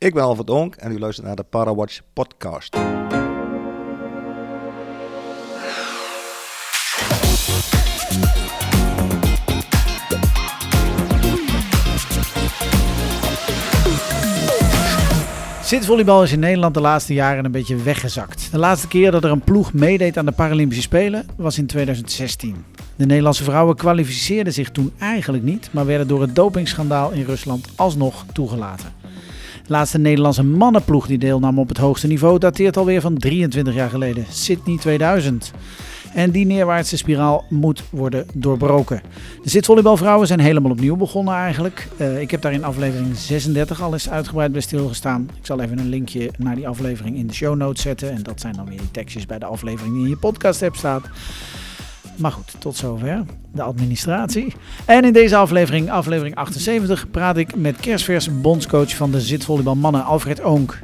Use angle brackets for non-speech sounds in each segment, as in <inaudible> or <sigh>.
Ik ben Alfred Onk en u luistert naar de Parawatch podcast. Zitvolleybal is in Nederland de laatste jaren een beetje weggezakt. De laatste keer dat er een ploeg meedeed aan de Paralympische Spelen was in 2016. De Nederlandse vrouwen kwalificeerden zich toen eigenlijk niet, maar werden door het dopingschandaal in Rusland alsnog toegelaten. De laatste Nederlandse mannenploeg die deelnam op het hoogste niveau dateert alweer van 23 jaar geleden, Sydney 2000. En die neerwaartse spiraal moet worden doorbroken. De zitvolleybalvrouwen zijn helemaal opnieuw begonnen eigenlijk. Uh, ik heb daar in aflevering 36 al eens uitgebreid bij stilgestaan. Ik zal even een linkje naar die aflevering in de show notes zetten. En dat zijn dan weer die tekstjes bij de aflevering die in je podcast hebt staat. Maar goed, tot zover de administratie. En in deze aflevering, aflevering 78, praat ik met kerstvers bondscoach van de zitvolleybal mannen Alfred Oonk.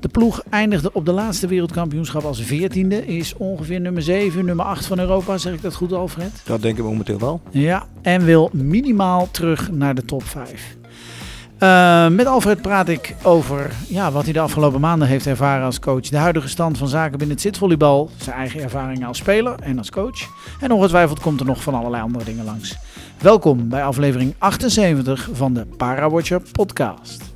De ploeg eindigde op de laatste wereldkampioenschap als 14e. Is ongeveer nummer 7, nummer 8 van Europa. Zeg ik dat goed, Alfred? Dat denk ik momenteel wel. Ja, en wil minimaal terug naar de top 5. Uh, met Alfred praat ik over ja, wat hij de afgelopen maanden heeft ervaren als coach. De huidige stand van zaken binnen het zitvolleybal. Zijn eigen ervaringen als speler en als coach. En ongetwijfeld komt er nog van allerlei andere dingen langs. Welkom bij aflevering 78 van de Parawatcher podcast.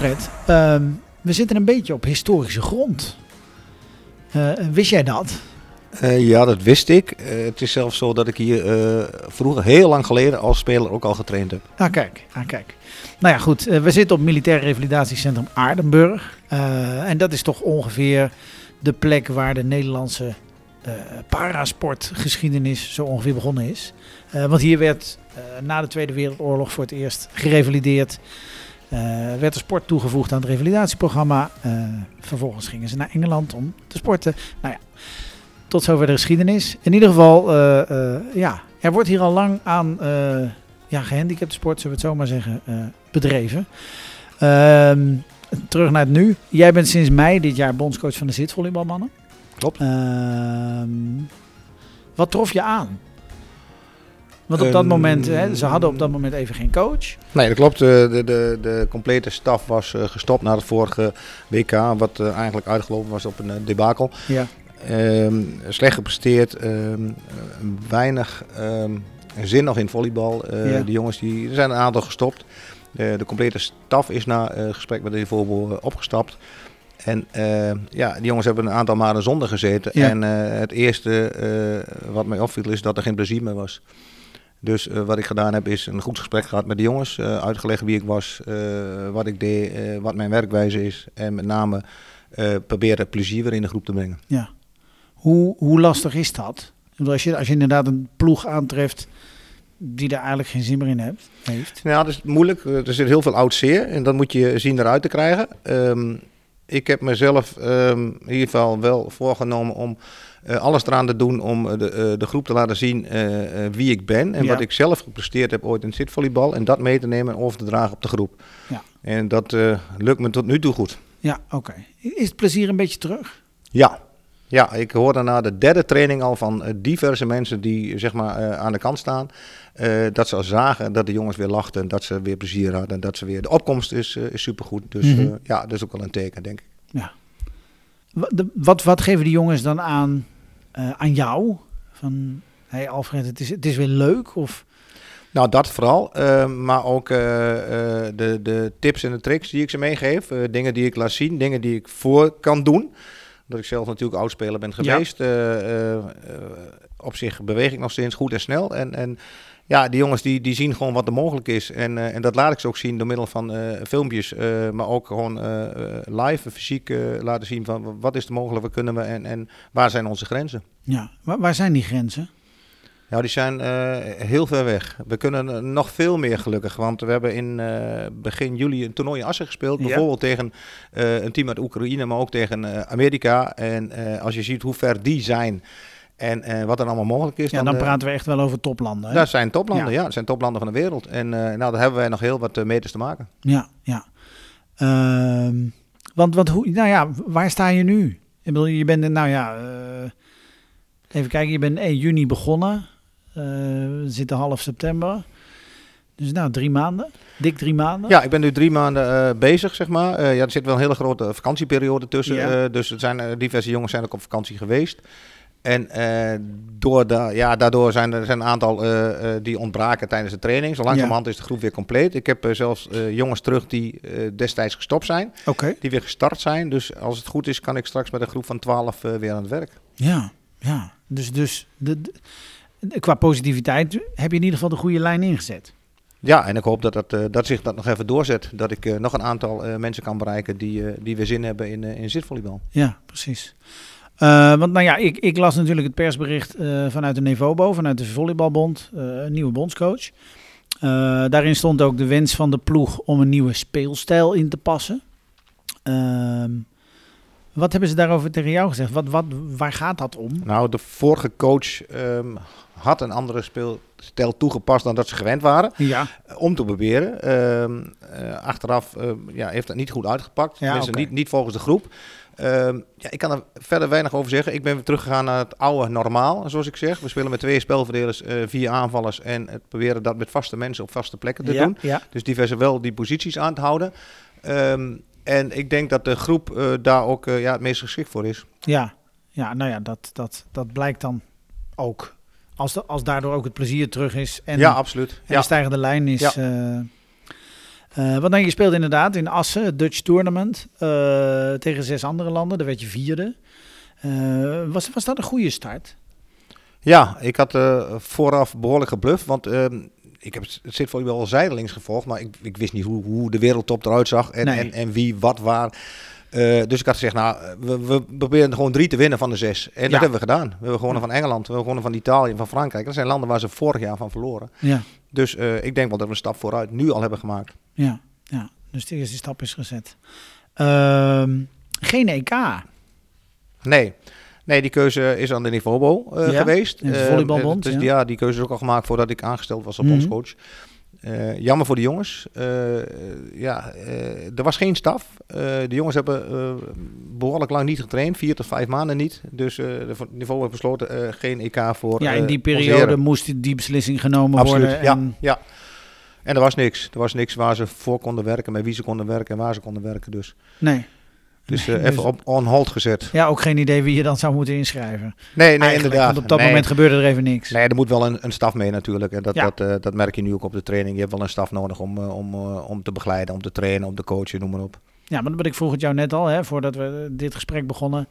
Uh, we zitten een beetje op historische grond. Uh, wist jij dat? Uh, ja, dat wist ik. Uh, het is zelfs zo dat ik hier vroeger, heel lang geleden, als speler ook al getraind heb. Ah, kijk. Ah, kijk. Nou ja, goed. we zitten op Militair Revalidatiecentrum Aardenburg. en dat is toch ongeveer de plek waar de Nederlandse parasportgeschiedenis zo ongeveer begonnen is. want hier werd na de Tweede Wereldoorlog voor het eerst gerevalideerd. Uh, werd de sport toegevoegd aan het revalidatieprogramma. Uh, vervolgens gingen ze naar Engeland om te sporten. Nou ja, tot zover de geschiedenis. In ieder geval, uh, ja, er wordt hier al lang aan ja, gehandicapte sport, zullen we het zo maar zeggen, bedreven. Ehm, terug naar het nu. Jij bent sinds mei dit jaar bondscoach van de zitvolleybalmannen. Klopt. Ehm, wat trof je aan? Want op dat moment, hè, ze hadden op dat moment even geen coach. Nee, dat klopt. De, de, de complete staf was uh, gestopt na het vorige WK, wat uh, eigenlijk uitgelopen was op een uh, debakel. Ja. Um, slecht gepresteerd, um, weinig zin nog in volleybal. Ja. De jongens die, er zijn een aantal gestopt. de complete staf is na gesprek met de voorbeeld opgestapt. En uh, ja, die jongens hebben een aantal maanden zonder gezeten. Ja. En uh, het eerste uh, wat mij opviel is dat er geen plezier meer was. Dus uh, wat ik gedaan heb is een goed gesprek gehad met de jongens. Uh, uitgelegd wie ik was, uh, wat ik deed, wat mijn werkwijze is. En met name proberen plezier weer in de groep te brengen. Ja. Hoe, hoe lastig is dat? Als je, als je inderdaad een ploeg aantreft die er eigenlijk geen zin meer in hebt, heeft. Ja, dat is moeilijk. Er zit heel veel oud zeer en dat moet je zien eruit te krijgen. Um, ik heb mezelf um, in ieder geval wel voorgenomen om uh, alles eraan te doen om de, uh, de groep te laten zien uh, wie ik ben en ja. wat ik zelf gepresteerd heb ooit in zitvolleybal. En dat mee te nemen en over te dragen op de groep. Ja. En dat lukt me tot nu toe goed. Ja, oké. Okay. Is het plezier een beetje terug? Ja. Ja, ik hoorde na de derde training al van diverse mensen die zeg maar aan de kant staan. dat ze al zagen dat de jongens weer lachten, dat ze weer plezier hadden en dat ze weer... De opkomst is, is supergoed. Dus mm -hmm. ja, dat is ook wel een teken, denk ik. Ja. Wat, wat geven die jongens dan aan, uh, aan jou? Van, hey Alfred, het is, het is weer leuk? Of... Nou, dat vooral. Uh, maar ook uh, de, de tips en de tricks die ik ze meegeef. dingen die ik laat zien, dingen die ik voor kan doen. Dat ik zelf natuurlijk oudspeler ben geweest. Ja. op zich beweeg ik nog steeds goed en snel. En, en ja, die jongens die, die zien gewoon wat er mogelijk is. En, uh, en dat laat ik ze ook zien door middel van uh, filmpjes, uh, maar ook gewoon live, fysiek laten zien van wat is er mogelijk, wat kunnen we en, en waar zijn onze grenzen. Ja, waar, waar zijn die grenzen? Ja, die zijn heel ver weg. We kunnen nog veel meer gelukkig. Want we hebben in begin juli een toernooi in Assen gespeeld. Bijvoorbeeld tegen een team uit Oekraïne, maar ook tegen Amerika. En als je ziet hoe ver die zijn en uh, wat er allemaal mogelijk is. Ja, dan, dan eh, praten we echt wel over toplanden. Hè? Dat zijn toplanden, ja. Dat zijn toplanden van de wereld. En uh, nou, daar hebben wij nog heel wat meters te maken. Ja, ja. Ehm, want, want hoe, nou ja, waar sta je nu? Ik bedoel, je bent, nou ja, even kijken, je bent 1 juni begonnen. we zitten half september. Dus nou, drie maanden. Dik drie maanden. Ja, ik ben nu drie maanden bezig, zeg maar. ja, er zit wel een hele grote vakantieperiode tussen. Ja. dus er zijn, diverse jongens zijn ook op vakantie geweest. En uh, door da ja, daardoor zijn er zijn een aantal uh, die ontbraken tijdens de training. Zo langzamerhand is de groep weer compleet. Ik heb zelfs jongens terug die destijds gestopt zijn. Okay. Die weer gestart zijn. Dus als het goed is, kan ik straks met een groep van 12 weer aan het werk. Ja, ja. Dus, dus de, de, qua positiviteit heb je in ieder geval de goede lijn ingezet. Ja, en ik hoop dat, dat, dat zich dat nog even doorzet. Dat ik nog een aantal mensen kan bereiken die, die weer zin hebben in, in zitvolleybal. Ja, precies. Uh, want nou ja, ik, ik, las natuurlijk het persbericht uh, vanuit de Nevobo, vanuit de Volleybalbond, uh, een nieuwe bondscoach. daarin stond ook de wens van de ploeg om een nieuwe speelstijl in te passen. Ehm, wat hebben ze daarover tegen jou gezegd? Wat, wat, waar gaat dat om? Nou, de vorige coach um, had een andere speelstijl toegepast dan dat ze gewend waren. Ja. Om te proberen. Uh, achteraf ja, heeft dat niet goed uitgepakt. Ja, okay. niet, niet volgens de groep. Uh, ja, ik kan er verder weinig over zeggen. Ik ben weer teruggegaan naar het oude normaal, zoals ik zeg. We spelen met twee spelverdelers, uh, vier aanvallers en het proberen dat met vaste mensen op vaste plekken te ja, doen. Ja. Dus diverse wel die posities aan te houden. Um, en ik denk dat de groep uh, daar ook uh, ja, het meest geschikt voor is. Ja, ja nou ja, dat, dat, dat blijkt dan ook. Als, de, als daardoor ook het plezier terug is. En, ja, absoluut. En ja. de stijgende lijn is. Ja. Uh, want dan je speelt inderdaad in Assen, het Dutch Tournament, uh, tegen zes andere landen. Daar werd je vierde. Uh, was, was dat een goede start? Ja, ik had vooraf behoorlijk gebluft. Want ehm, ik heb het zit voor wel zijdelings gevolgd. Maar ik, ik wist niet hoe, hoe de wereldtop eruit zag. En, nee. en, en wie wat waar. Uh, dus ik had gezegd, nou, we, we proberen gewoon drie te winnen van de zes. En dat hebben we gedaan. We hebben gewonnen van Engeland, we hebben gewonnen van Italië, van Frankrijk. Dat zijn landen waar ze vorig jaar van verloren. Ja. Dus uh, ik denk wel dat we een stap vooruit nu al hebben gemaakt. Ja, ja. dus de eerste stap is gezet. Uh, geen EK. Nee. Nee, die keuze is aan de Nivobo uh, ja, geweest. De volleybalbond. dus ja. ja. die keuze is ook al gemaakt voordat ik aangesteld was als mm -hmm. bondscoach. Uh, jammer voor de jongens. Uh, ja, uh, er was geen staf. de jongens hebben behoorlijk lang niet getraind, vier tot vijf maanden niet. Dus het niveau heeft besloten geen EK voor. Ja, in die periode moest die beslissing genomen Absoluut, worden. Ja, en... ja. En er was niks. Er was niks waar ze voor konden werken, met wie ze konden werken en waar ze konden werken. Dus. Nee. Dus uh, even op on hold gezet. Ja, ook geen idee wie je dan zou moeten inschrijven. Nee, nee Eigenlijk, inderdaad. Want op dat nee. moment gebeurde er even niks. Nee, er moet wel een, een staf mee natuurlijk. En dat, Ja. dat, uh, dat merk je nu ook op de training. Je hebt wel een staf nodig om, uh, om, om te begeleiden, om te trainen, om te coachen, noem maar op. Ja, maar ik vroeg het jou net al, hè, voordat we dit gesprek begonnen.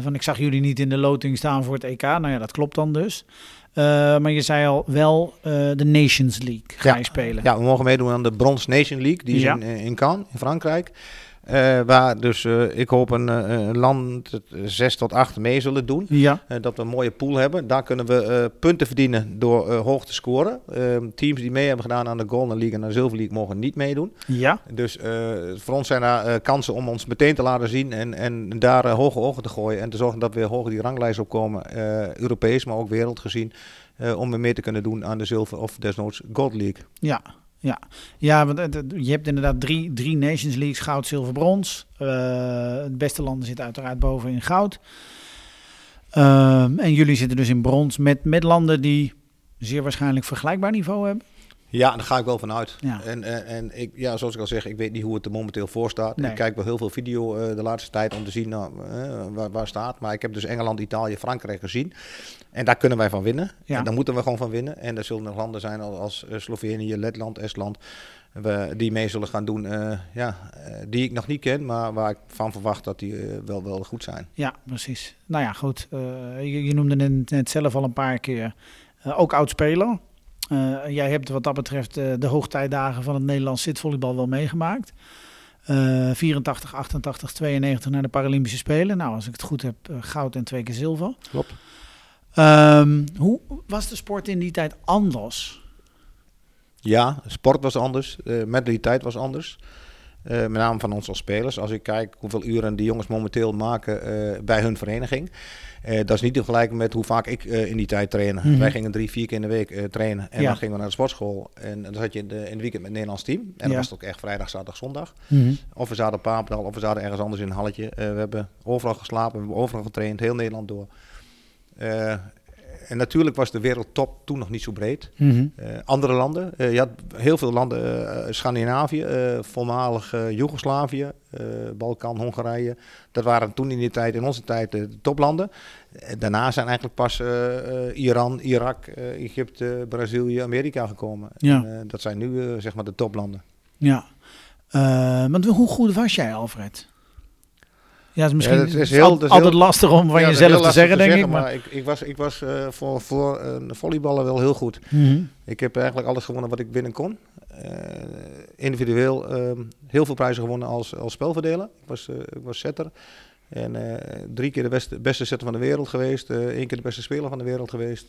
Van ik zag jullie niet in de loting staan voor het EK. Nou ja, dat klopt dan dus. Uh, maar je zei al wel uh, de Nations League ga ja. je spelen. Ja, we mogen meedoen aan de Brons Nation League. Die is Ja. in, in Cannes, in Frankrijk. Uh, waar dus uh, ik hoop een, uh, een land zes tot acht mee zullen doen. Ja. dat we een mooie pool hebben. Daar kunnen we punten verdienen door hoog te scoren. Ehm, teams die mee hebben gedaan aan de Golden League en de Silver League mogen niet meedoen. Ja. Dus voor ons zijn er kansen om ons meteen te laten zien en, en daar hoge ogen te gooien. En te zorgen dat we hoog die ranglijst opkomen. Europees, maar ook wereldgezien. om weer mee te kunnen doen aan de Zilver of desnoods Gold League. Ja, ja, ja want je hebt inderdaad drie, drie Nations Leagues, goud, zilver, brons. Uh, het beste landen zitten uiteraard boven in goud. Uh, en jullie zitten dus in brons met, met landen die zeer waarschijnlijk vergelijkbaar niveau hebben. Ja, daar ga ik wel vanuit. Ja. En, en, en ik, ja, zoals ik al zeg, ik weet niet hoe het er momenteel voor staat. Nee. Ik kijk wel heel veel video uh, de laatste tijd om te zien nou, uh, waar, waar staat. Maar ik heb dus Engeland, Italië, Frankrijk gezien. En daar kunnen wij van winnen. Ja. En daar moeten we gewoon van winnen. En er zullen nog landen zijn als Slovenië, Letland, Estland. We, die mee zullen gaan doen, uh, ja, die ik nog niet ken, maar waar ik van verwacht dat die wel, wel goed zijn. Ja, precies. Nou ja, goed. Je, je, noemde net, net, zelf al een paar keer. ook oud-speler. jij hebt wat dat betreft de hoogtijdagen van het Nederlands zitvolleybal wel meegemaakt. 84, 88, 92 naar de Paralympische Spelen. Nou, als ik het goed heb, goud en twee keer zilver. Klopt. Ehm, hoe was de sport in die tijd anders? Ja, sport was anders. Mentaliteit was anders. Uh, met name van ons als spelers. Als ik kijk hoeveel uren die jongens momenteel maken uh, bij hun vereniging. Uh, dat is niet te vergelijken met hoe vaak ik in die tijd trainen. Mm -hmm. Wij gingen drie, vier keer in de week trainen. En ja. dan gingen we naar de sportschool. En dan zat je in, de, in het weekend met het Nederlands team. En ja. was het ook echt vrijdag, zaterdag, zondag. Mm -hmm. Of we zaten op Papendal, of we zaten ergens anders in een halletje. we hebben overal geslapen, we hebben overal getraind, heel Nederland door en natuurlijk was de wereldtop toen nog niet zo breed. Mm -hmm. uh, andere landen, uh, je had heel veel landen, uh, Scandinavië, voormalig Joegoslavië, Balkan, Hongarije. Dat waren toen in die tijd, in onze tijd, de toplanden. daarna zijn eigenlijk pas Iran, Irak, Egypte, Brazilië, Amerika gekomen. Ja. En, dat zijn nu zeg maar de toplanden. Ja, want hoe goed was jij, Alfred? Ja, is misschien ja, is heel, altijd heel, lastig om van ja, jezelf te zeggen, denk zeggen, ik. Maar, maar ik, ik, was, ik was uh, voor, voor uh, volleyballen wel heel goed. mm -hmm. Ik heb eigenlijk alles gewonnen wat ik binnen kon. Uh, individueel heel veel prijzen gewonnen als, als spelverdeler. Ik was, ik was setter. En drie keer de beste, beste setter van de wereld geweest. één keer de beste speler van de wereld geweest.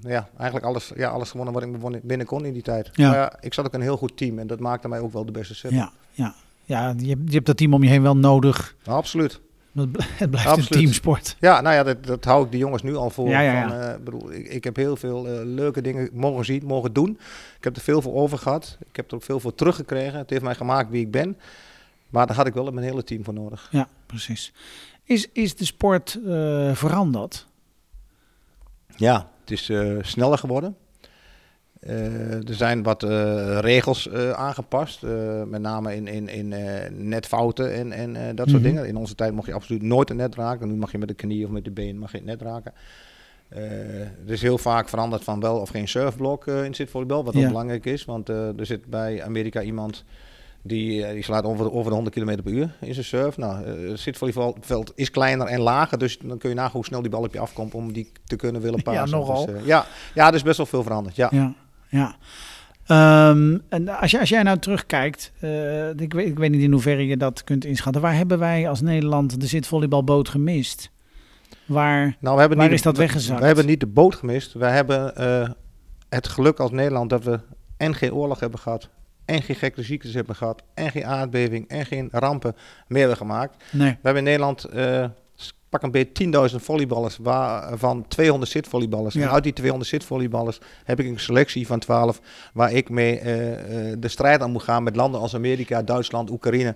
ja, eigenlijk alles, ja, alles gewonnen wat ik binnen kon in die tijd. Ja. Maar ja, ik zat ook in een heel goed team. En dat maakte mij ook wel de beste setter. Ja, ja. Ja, je, je hebt dat team om je heen wel nodig. Absoluut. <laughs> Het blijft Absoluut. een teamsport. Ja, nou ja, dat, dat hou ik de jongens nu al voor. Ja, ja, ja. Van, uh, bedoel, ik, ik, heb heel veel uh, leuke dingen mogen zien, mogen doen. Ik heb er veel voor over gehad. Ik heb er ook veel voor teruggekregen. Het heeft mij gemaakt wie ik ben. Maar daar had ik wel mijn hele team voor nodig. Ja, precies. Is, is de sport uh, veranderd? Ja, het is sneller geworden. Uh, er zijn wat uh, regels uh, aangepast, met name in, in, in netfouten en, en dat mm -hmm. soort dingen. In onze tijd mocht je absoluut nooit een net raken. Nu mag je met de knie of met de been mag je het net raken. er is heel vaak veranderd van wel of geen surfblok in zitvolleybal, wat ja. ook belangrijk is. Want er zit bij Amerika iemand die, die slaat over, over de 100 km per uur in zijn surf. Nou, het zitvolleybalveld is kleiner en lager, dus dan kun je nagaan hoe snel die bal op je afkomt om die te kunnen willen passen. Ja, nogal. Dus, ja, ja, er is best wel veel veranderd. Ja. ja. Ja. Um, en als, je, als jij nou terugkijkt, uh, ik, weet, ik weet niet in hoeverre je dat kunt inschatten. Waar hebben wij als Nederland de zitvolleybalboot gemist? Waar, nou, we hebben waar niet is dat weggezakt? We hebben niet de boot gemist. We hebben uh, het geluk als Nederland dat we en geen oorlog hebben gehad, en geen gekke ziektes hebben gehad, en geen aardbeving, en geen rampen meer hebben gemaakt. Nee. We hebben in Nederland... Uh, pak een beetje 10.000 volleyballers, waarvan 200 zitvolleyballers. Ja. En uit die 200 zitvolleyballers heb ik een selectie van 12 waar ik mee uh, uh, de strijd aan moet gaan met landen als Amerika, Duitsland, Oekraïne.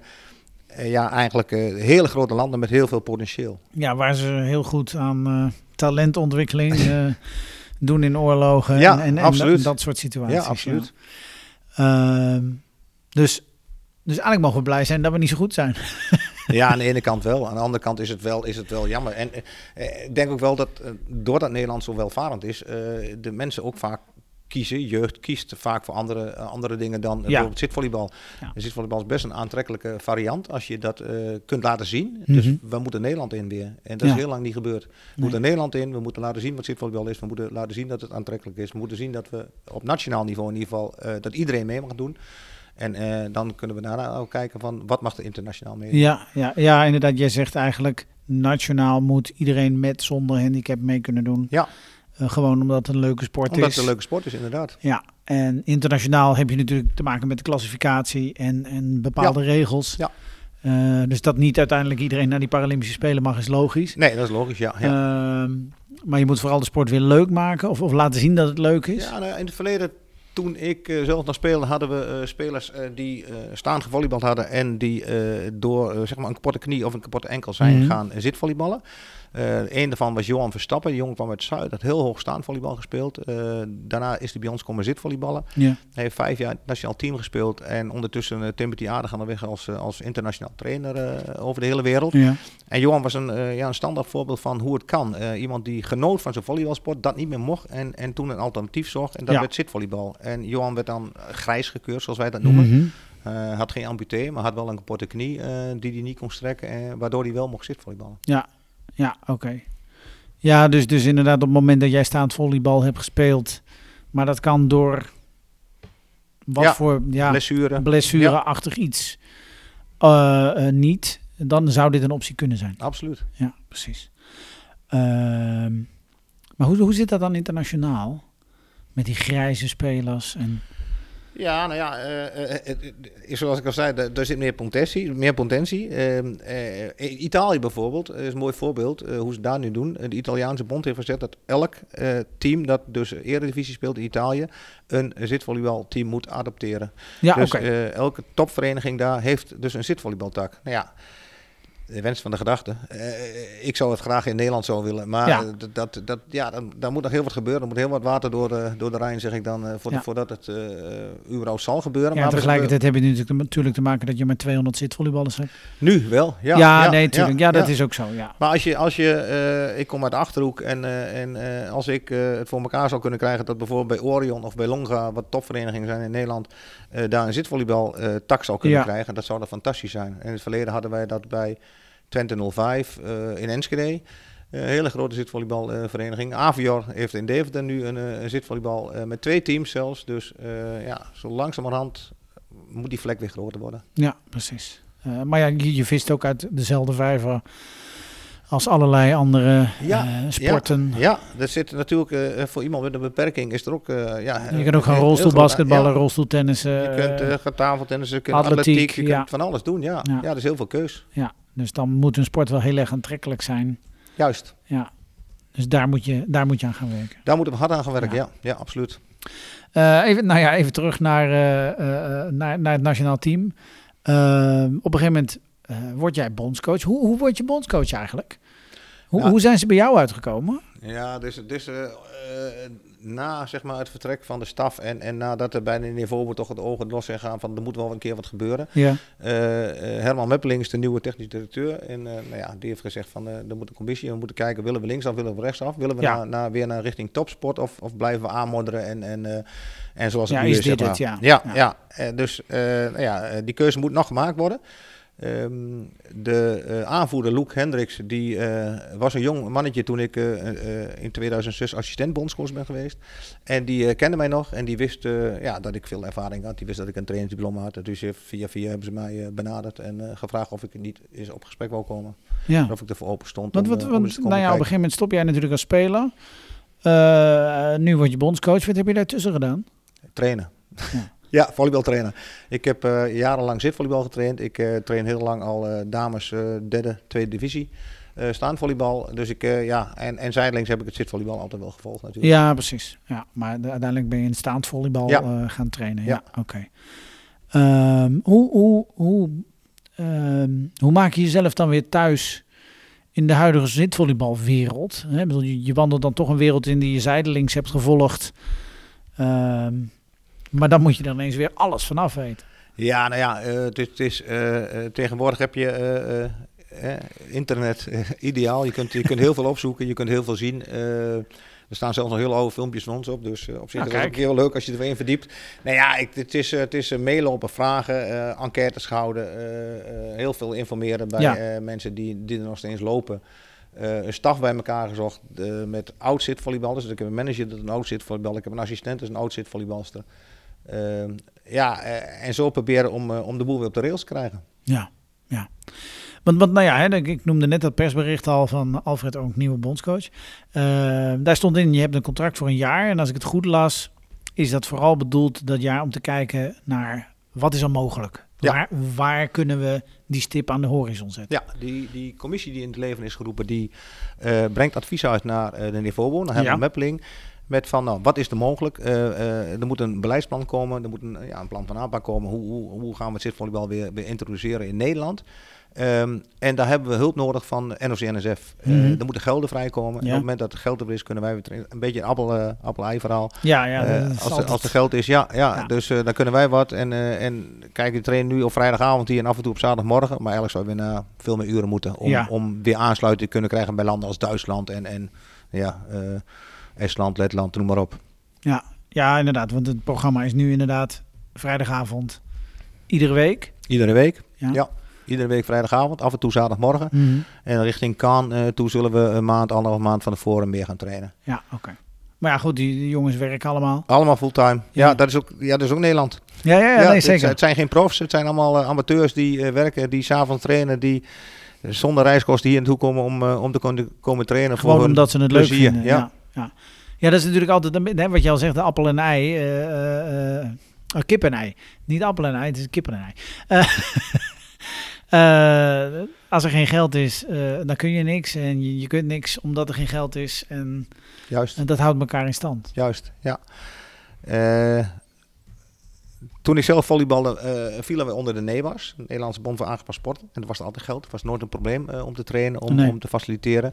Uh, ja, eigenlijk hele grote landen met heel veel potentieel. Ja, waar ze heel goed aan talentontwikkeling <laughs> doen in oorlogen ja, en, en, absoluut. en, dat soort situaties. Ja, absoluut. Ja. Ehm, dus, dus eigenlijk mogen we blij zijn dat we niet zo goed zijn. <laughs> Ja, aan de ene kant wel. Aan de andere kant is het wel, is het wel jammer. En eh, ik denk ook wel dat uh, doordat Nederland zo welvarend is, uh, de mensen ook vaak kiezen. Jeugd kiest vaak voor andere, andere dingen dan ja. bijvoorbeeld zitvolleybal. Ja. Zitvolleybal is best een aantrekkelijke variant als je dat kunt laten zien. Mm -hmm. Dus we moeten Nederland in weer. En dat ja. is heel lang niet gebeurd. We nee. moeten Nederland in, we moeten laten zien wat zitvolleybal is. We moeten laten zien dat het aantrekkelijk is. We moeten zien dat we op nationaal niveau in ieder geval, dat iedereen mee mag doen. En uh, dan kunnen we daarna ook kijken van wat mag er internationaal mee. Ja, ja, ja, inderdaad. Jij zegt eigenlijk nationaal moet iedereen met zonder handicap mee kunnen doen. Ja. Uh, gewoon omdat het een leuke sport omdat is. Omdat het een leuke sport is, inderdaad. Ja, en internationaal heb je natuurlijk te maken met de klassificatie en, en bepaalde ja. regels. Ja. Uh, dus dat niet uiteindelijk iedereen naar die Paralympische Spelen mag, is logisch. Nee, dat is logisch, ja. ja. maar je moet vooral de sport weer leuk maken of, of laten zien dat het leuk is. Ja, nou, in het verleden toen ik uh, zelf nog speelde, hadden we uh, spelers uh, die staan gevolleybald hadden en die door zeg maar een kapotte knie of een kapotte enkel zijn mm -hmm. gaan zitvolleyballen. Een daarvan was Johan Verstappen. Die jongen kwam uit Zuid, had heel hoog staan volleybal gespeeld. daarna is hij bij ons komen zitvolleyballen. Ja. Hij heeft vijf jaar nationaal team gespeeld en ondertussen uh, timmert hij aardig aan de weg als, als internationaal trainer over de hele wereld. Ja. En Johan was een, ja, een standaard voorbeeld van hoe het kan. iemand die genoot van zijn volleybalsport, dat niet meer mocht en, en toen een alternatief zocht en dat Ja. werd zitvolleybal. En Johan werd dan grijs gekeurd, zoals wij dat noemen. Mhm. Uh, had geen amputee, maar had wel een kapotte knie uh, die hij niet kon strekken. En waardoor hij wel mocht zitvolleyballen. Ja, ja oké. Okay. Ja, dus, dus inderdaad op het moment dat jij staand volleybal hebt gespeeld. Maar dat kan door wat ja, voor ja, blessure. blessureachtig ja. iets uh, niet. Dan zou dit een optie kunnen zijn. Absoluut. Ja, precies. Ehm, Maar hoe, hoe zit dat dan internationaal? Met die grijze spelers en... Ja, nou ja, uh, uh, zoals ik al zei, er zit meer potentie. Meer potentie. Ehm, Italië bijvoorbeeld is een mooi voorbeeld hoe ze daar nu doen. De Italiaanse bond heeft gezegd dat elk team dat dus Eredivisie speelt in Italië een zitvolleybalteam moet adopteren. Ja, dus elke topvereniging daar heeft dus een zitvolleybaltak. Nou ja, de wens van de gedachte. Uh, ik zou het graag in Nederland zo willen. Maar ja. Dat, dat, dat, ja, dan, daar moet nog heel wat gebeuren. Er moet heel wat water door, de, door de Rijn, zeg ik dan, uh, voor, voordat het uh, überhaupt zal gebeuren. Ja, maar tegelijkertijd heb je natuurlijk, natuurlijk te maken dat je met 200 zitvolleyballers hebt. Nu wel, ja. Ja, nee, natuurlijk. Ja, dat is ook zo, ja. Maar als je, als je ik kom uit de Achterhoek en, en als ik het voor elkaar zou kunnen krijgen dat bijvoorbeeld bij Orion of bij Longa, wat topverenigingen zijn in Nederland, daar een zitvolleybal tak zou kunnen krijgen, dat zou dan fantastisch zijn. In het verleden hadden wij dat bij Twente 05 uh, in Enschede. Een hele grote zitvolleybalvereniging. Avior heeft in Deventer nu een, een zitvolleybal met twee teams zelfs. Dus ja, zo langzamerhand moet die vlek weer groter worden. Ja, precies. Uh, maar ja, je, je, vist ook uit dezelfde vijver als allerlei andere ja, uh, sporten. Ja, ja, er zit natuurlijk uh, voor iemand met een beperking is er ook. Ja, je kunt ook gaan rolstoelbasketballen, ja. rolstoeltennissen. Je kunt tafeltennissen, je kunt atletiek, atletiek je kunt van alles doen. Ja, ja. er is heel veel keus. Ja, dus dan moet een sport wel heel erg aantrekkelijk zijn. Juist. Ja. Dus daar moet je, daar moet je aan gaan werken. Daar moeten we hard aan gaan werken, ja, ja, absoluut. Uh, even, nou ja, even terug naar, uh, uh, naar, naar het nationaal team. op een gegeven moment word jij bondscoach. Hoe, hoe word je bondscoach eigenlijk? Hoe, hoe zijn ze bij jou uitgekomen? Ja, dus, dus na zeg maar, het vertrek van de staf en, en nadat er bij de niveau toch het ogen los zijn gaan van er moet wel een keer wat gebeuren. Ja. Uh, Herman Meppeling is de nieuwe technisch directeur. En uh, nou ja, die heeft gezegd van uh, er moet een commissie, we moeten kijken, willen we linksaf, willen we rechtsaf? Willen we ja. naar, weer naar richting topsport of, of blijven we aanmodderen en, en, en zoals het ja, nu is. Dit zeg maar. het, ja. Ja, ja. ja. dus nou ja, die keuze moet nog gemaakt worden. Um, de uh, aanvoerder Luke Hendricks, die uh, was een jong mannetje toen ik uh, in 2006 assistent bondscoach ben geweest. En die kende mij nog en die wist ja, dat ik veel ervaring had. Die wist dat ik een trainingsdiploma had. Dus via via hebben ze mij benaderd en gevraagd of ik niet eens op gesprek wou komen. Ja. Of ik ervoor open stond. Want, wat, wat, nou ja, op een gegeven moment stop jij natuurlijk als speler. nu word je bondscoach. Wat heb je daartussen gedaan? Trainen. Ja. Ja, volleybaltrainer. Ik heb uh, jarenlang zitvolleybal getraind. Ik uh, train heel lang al uh, dames derde, tweede divisie. staanvolleybal. Dus ik, ja, en, en zijdelings heb ik het zitvolleybal altijd wel gevolgd natuurlijk. Ja, precies. Ja, maar uiteindelijk ben je in staand volleybal ja. gaan trainen. Ja, ja. oké. Okay. Um, hoe, hoe, hoe, um, hoe maak je jezelf dan weer thuis in de huidige zitvolleybalwereld? Hè? Je, je wandelt dan toch een wereld in die je zijdelings hebt gevolgd. Um, maar dan moet je er ineens weer alles vanaf weten. Ja, nou ja, uh, het is, het is uh, tegenwoordig heb je internet ideaal. Je kunt, je kunt heel veel opzoeken, je kunt heel veel zien. Er staan zelfs nog heel oude filmpjes van ons op. Dus uh, op zich nou, is het keer wel leuk als je er weer in verdiept. Nou ja, ik, het is, uh, het is uh, meelopen, vragen, enquêtes houden. heel veel informeren bij ja. mensen die, die er nog steeds lopen. een staf bij elkaar gezocht met oud zitvolleyballers. Dus ik heb een manager dat een oud zitvolleyballer. Ik heb een assistent dat is een oud zitvolleybalster. Ehm, ja, eh, en zo proberen om, eh, om de boel weer op de rails te krijgen. Ja, ja. Want, want nou ja, hè, ik noemde net dat persbericht al van Alfred ook nieuwe bondscoach. Ehm, daar stond in, je hebt een contract voor een jaar. En als ik het goed las, is dat vooral bedoeld dat jaar om te kijken naar wat is er mogelijk. Ja. Waar, waar, kunnen we die stip aan de horizon zetten? Ja, die, die commissie die in het leven is geroepen, die uh, brengt advies uit naar uh, de niveau, naar Herman ja. Meppeling. Met van, nou, wat is er mogelijk? Uh, uh, er moet een beleidsplan komen, er moet een, ja, een plan van aanpak komen. Hoe, hoe, hoe gaan we het zitvolleybal weer, weer introduceren in Nederland? Um, en daar hebben we hulp nodig van NOC-NSF. Mm -hmm. uh, er moeten gelden vrijkomen. Ja. Op het moment dat er geld er is, kunnen wij weer een beetje een appel-ei uh, verhaal. Ja, ja, als, er, als er geld is, ja. ja, ja. Dus dan kunnen wij wat. En, en kijk, we trainen nu op vrijdagavond hier en af en toe op zaterdagmorgen. Maar eigenlijk zou we naar veel meer uren moeten om, om weer aansluiting te kunnen krijgen bij landen als Duitsland en, en ja... Estland, Letland, noem maar op. Ja, ja, inderdaad. Want het programma is nu inderdaad vrijdagavond iedere week. Iedere week, ja. ja. Iedere week vrijdagavond, af en toe zaterdagmorgen. Mm -hmm. En richting Cannes uh, toe zullen we een maand, anderhalf maand van tevoren meer gaan trainen. Ja, oké. Maar ja, goed, die, die, jongens werken allemaal. Allemaal fulltime. Ja, ja, dat, is ook, ja dat is ook Nederland. Ja, ja, ja, ja nee, zeker. Het, zijn geen profs, het zijn allemaal uh, amateurs die uh, werken, die s'avonds trainen, die zonder reiskosten hier naartoe komen om, om te komen trainen. Gewoon omdat ze het leuk vinden. Ja. Ja. Ja, dat is natuurlijk altijd hè, wat je al zegt, de appel en ei. Uh, uh, kip en ei. Niet appel en ei, het is kip en ei. <laughs> als er geen geld is, dan kun je niks. En je, je, kunt niks omdat er geen geld is. En, Juist. en dat houdt elkaar in stand. Juist, ja. toen ik zelf volleybalde, vielen we onder de NEBAS, de Nederlandse Bond voor Aangepast Sport. En dat was altijd geld. Het was nooit een probleem om te trainen, om, om te faciliteren.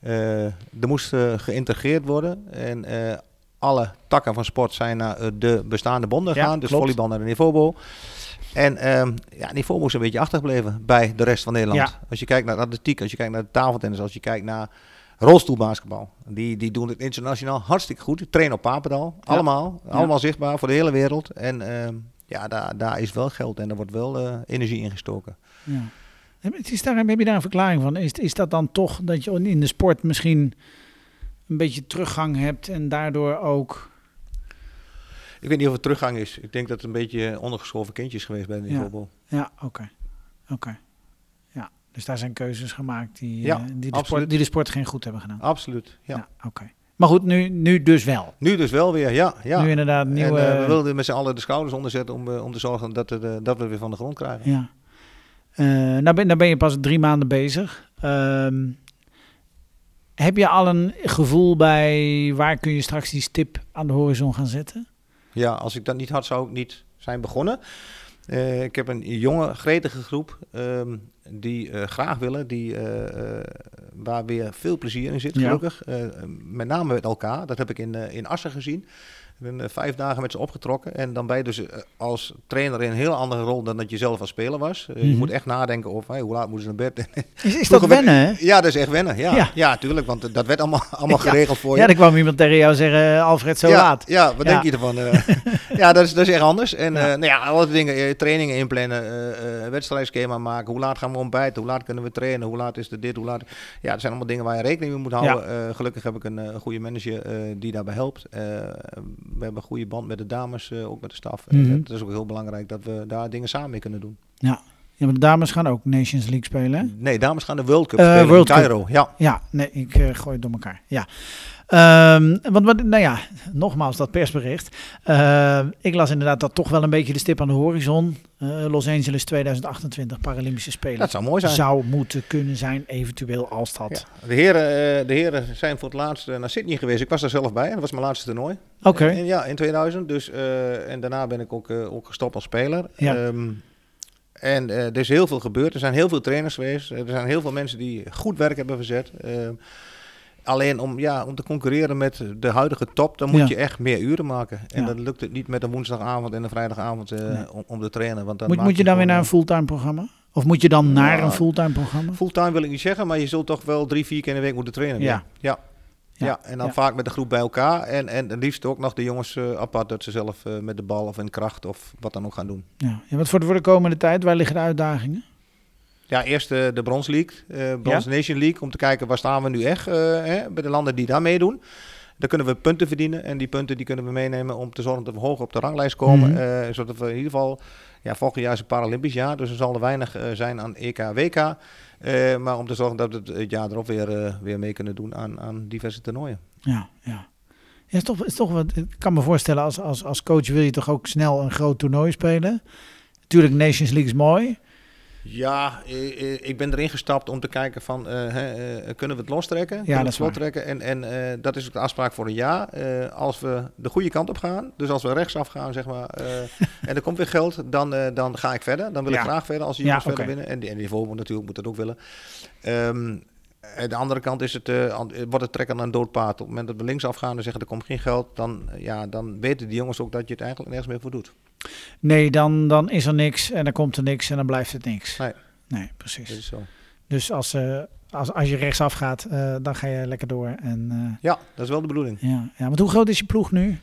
Uh, er moest uh, geïntegreerd worden. En uh, alle takken van sport zijn naar de bestaande bonden gegaan. Ja, dus klopt. volleybal naar de Niveaubo. En ehm, ja, niveau moest een beetje achtergebleven bij de rest van Nederland. Ja. Als je kijkt naar atletiek, als je kijkt naar de tafeltennis, als je kijkt naar rolstoelbasketbal. Die, die doen het internationaal hartstikke goed. Die trainen op Papendal. Ja. Allemaal. Allemaal zichtbaar voor de hele wereld. En ehm, ja, daar, daar is wel geld en er wordt wel energie ingestoken. Ja. Is daar, heb je daar een verklaring van? Is, is dat dan toch dat je in de sport misschien een beetje teruggang hebt en daardoor ook... Ik weet niet of het teruggang is. Ik denk dat het een beetje ondergeschoven kindjes geweest bij de voetbal. Ja, oké. oké. Ja, dus daar zijn keuzes gemaakt die, ja, uh, die, de sport, die de sport geen goed hebben gedaan. Absoluut, ja. ja oké. Maar goed, nu, nu dus wel. Nu dus wel weer, ja. ja. Nu inderdaad nieuwe... En, uh, we wilden met z'n allen de schouders onderzetten om, uh, om te zorgen dat, uh, dat we weer van de grond krijgen. Ja. Uh, nou, ben, nou ben je pas drie maanden bezig. Uh, heb je al een gevoel bij waar kun je straks die stip aan de horizon gaan zetten? Ja, als ik dat niet had, zou ik niet zijn begonnen. Uh, ik heb een jonge, gretige groep um, die uh, graag willen, die, uh, waar weer veel plezier in zit, gelukkig. Ja. met name met elkaar, dat heb ik in, in Assen gezien. Ik ben vijf dagen met ze opgetrokken. En dan ben je dus als trainer in een heel andere rol dan dat je zelf als speler was. Mm -hmm. Je moet echt nadenken over hey, hoe laat moeten ze naar bed. <laughs> Is, is dat wennen, hè? Ja, dat is echt wennen. Ja, ja. ja tuurlijk. Want dat werd allemaal, <laughs> allemaal geregeld voor je. Ja, er kwam iemand tegen jou zeggen, Alfred, zo ja, laat. Ja, wat denk je ervan? <laughs> ja, dat is, dat is echt anders. En ja. Uh, nou ja, alle dingen, trainingen inplannen, uh, wedstrijdschema maken. Hoe laat gaan we ontbijten? Hoe laat kunnen we trainen? Hoe laat is er dit? Hoe laat... Ja, dat zijn allemaal dingen waar je rekening mee moet houden. Uh, gelukkig heb ik een, een goede manager die daarbij helpt. We hebben een goede band met de dames, uh, ook met de staf. Mm -hmm. Het is ook heel belangrijk dat we daar dingen samen mee kunnen doen. Ja. Ja, maar de dames gaan ook Nations League spelen, hè? Nee, dames gaan de World Cup uh, spelen World in Cairo. Cup. Ja. ja, nee, ik uh, gooi het door elkaar. Ja. Um, want, wat, nou ja, nogmaals dat persbericht. Uh, ik las inderdaad dat toch wel een beetje de stip aan de horizon. Los Angeles 2028 Paralympische Spelen. Dat zou mooi zijn. Zou moeten kunnen zijn, eventueel als dat. Ja. De, heren, de heren zijn voor het laatst naar Sydney geweest. Ik was daar zelf bij. Dat was mijn laatste toernooi. Oké. Okay. Ja, in 2000. Dus, en daarna ben ik ook, ook gestopt als speler. Ja. Um, en er is heel veel gebeurd. Er zijn heel veel trainers geweest. Er zijn heel veel mensen die goed werk hebben verzet. Alleen om, ja, om te concurreren met de huidige top, dan moet ja. je echt meer uren maken. En ja. dan lukt het niet met een woensdagavond en een vrijdagavond uh, nee. om, om, te trainen. Want dan moet, moet je dan weer naar een fulltime programma? Of moet je dan naar een fulltime programma? Fulltime wil ik niet zeggen, maar je zult toch wel drie, vier keer in de week moeten trainen. Ja. ja. Ja, ja, en dan ja. vaak met de groep bij elkaar. En, en het liefst ook nog de jongens uh, apart dat ze zelf uh, met de bal of in kracht of wat dan ook gaan doen. Ja, ja wat voor de, voor de komende tijd, waar liggen de uitdagingen? Ja, eerst uh, de Brons League, uh, Brons ja? Nation League, om te kijken waar staan we nu echt hè, bij de landen die daar meedoen. Dan kunnen we punten verdienen en die punten die kunnen we meenemen om te zorgen dat we hoger op de ranglijst komen. Mm -hmm. zodat we in ieder geval, ja, volgend jaar is een Paralympisch jaar, dus er zal er weinig zijn aan EK, WK. Maar om te zorgen dat we het, het jaar erop weer, weer mee kunnen doen aan, aan diverse toernooien. Ja, ja. ja is toch, is toch wat, ik kan me voorstellen, als, als, als coach wil je toch ook snel een groot toernooi spelen. Natuurlijk, Nations League is mooi. Ja, ik ben erin gestapt om te kijken van, uh, uh, kunnen we het lostrekken? Ja, dat is het trekken? En, en uh, dat is ook de afspraak voor een jaar. als we de goede kant op gaan, dus als we rechtsaf gaan, zeg maar, <laughs> en er komt weer geld, dan, dan ga ik verder. Dan wil ja. ik graag verder als die jongens ja, okay. verder winnen. En die, en die natuurlijk moet dat ook willen. Um, aan de andere kant is het, uh, wordt het trekken aan een dood paard. Op het moment dat we linksaf gaan en zeggen er komt geen geld, dan, ja, dan weten die jongens ook dat je het eigenlijk nergens meer voor doet. Nee, dan, dan is er niks en dan komt er niks en dan blijft het niks. Nee, nee precies. Dat is zo. Dus als, uh, als, als je rechtsaf gaat, uh, dan ga je lekker door. En, ja, dat is wel de bedoeling. Ja, ja, want hoe groot is je ploeg nu?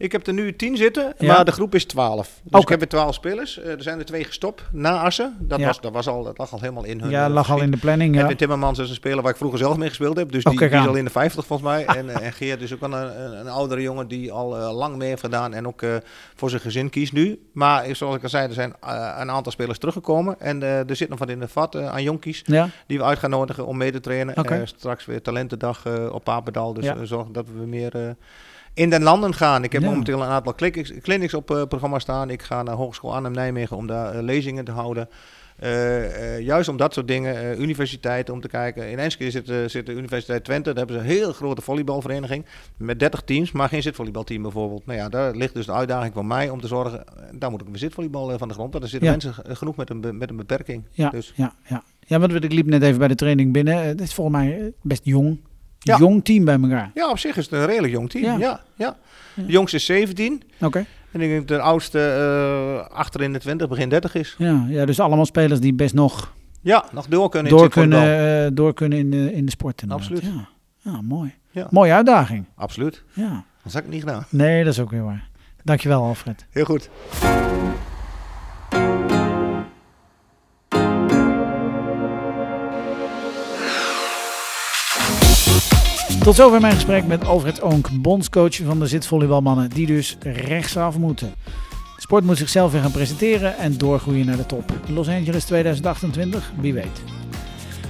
Ik heb er nu tien zitten, maar de groep is twaalf. Dus ik heb er twaalf spelers. Uh, er zijn er twee gestopt na Assen. Dat, was, dat, was al, dat lag al helemaal in hun... Ja, uh, lag al in de planning, ja. Timmermans is een speler waar ik vroeger zelf mee gespeeld heb. Dus die, die, is al in de vijftig volgens mij. <laughs> en, uh, en Geert is ook een, een, een, oudere jongen die al lang mee heeft gedaan. En ook voor zijn gezin kiest nu. Maar zoals ik al zei, er zijn een aantal spelers teruggekomen. En er zit nog wat in de vat aan jonkies. Ja. Die we uit gaan nodigen om mee te trainen. Okay. straks weer talentendag op Papendal. Dus zorgen dat we meer in den landen gaan. Ik heb momenteel een aantal clinics, op uh, programma staan. Ik ga naar Hogeschool Arnhem Nijmegen om daar uh, lezingen te houden. Uh, juist om dat soort dingen, universiteiten om te kijken. In Enschede zit, zit, de Universiteit Twente, daar hebben ze een heel grote volleybalvereniging met 30 teams, maar geen zitvolleybalteam bijvoorbeeld. Nou ja, daar ligt dus de uitdaging voor mij om te zorgen, daar moet ik een zitvolleybal van de grond, want er zitten mensen genoeg met een, met een beperking. Ja, dus. ja, ja. ja, want ik liep net even bij de training binnen. Het is volgens mij best jong. Jong team bij elkaar. Ja, op zich is het een redelijk jong team. Ja, ja. De jongste is 17. Oké. En ik denk dat de oudste uh, achter in de 20, begin 30 is. Ja, ja, dus allemaal spelers die best nog... Ja, nog door kunnen door kunnen, uh, door kunnen in de, in de sport. Absoluut. Ja. ja, mooi. Ja. Mooie uitdaging. Absoluut. Ja. Dat heb ik niet gedaan. Nee, dat is ook weer waar. Dankjewel, Alfred. Heel goed. Tot zover mijn gesprek met Alfred Oonk, bondscoach van de zitvolleybalmannen, die dus rechtsaf moeten. sport moet zichzelf weer gaan presenteren en doorgroeien naar de top. Los Angeles 2028, wie weet.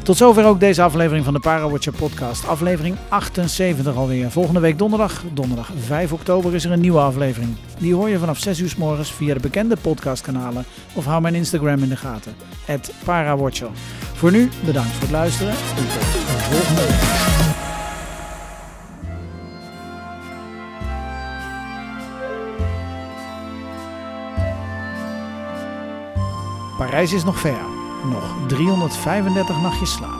Tot zover ook deze aflevering van de Parawatcher podcast. Aflevering 78 alweer. Volgende week donderdag, donderdag 5 oktober, is er een nieuwe aflevering. Die hoor je vanaf 6 uur s morgens via de bekende podcastkanalen of hou mijn Instagram in de gaten. Parawatcher. Voor nu, bedankt voor het luisteren en tot de volgende week. Parijs is nog ver. Nog 335 nachtjes slapen.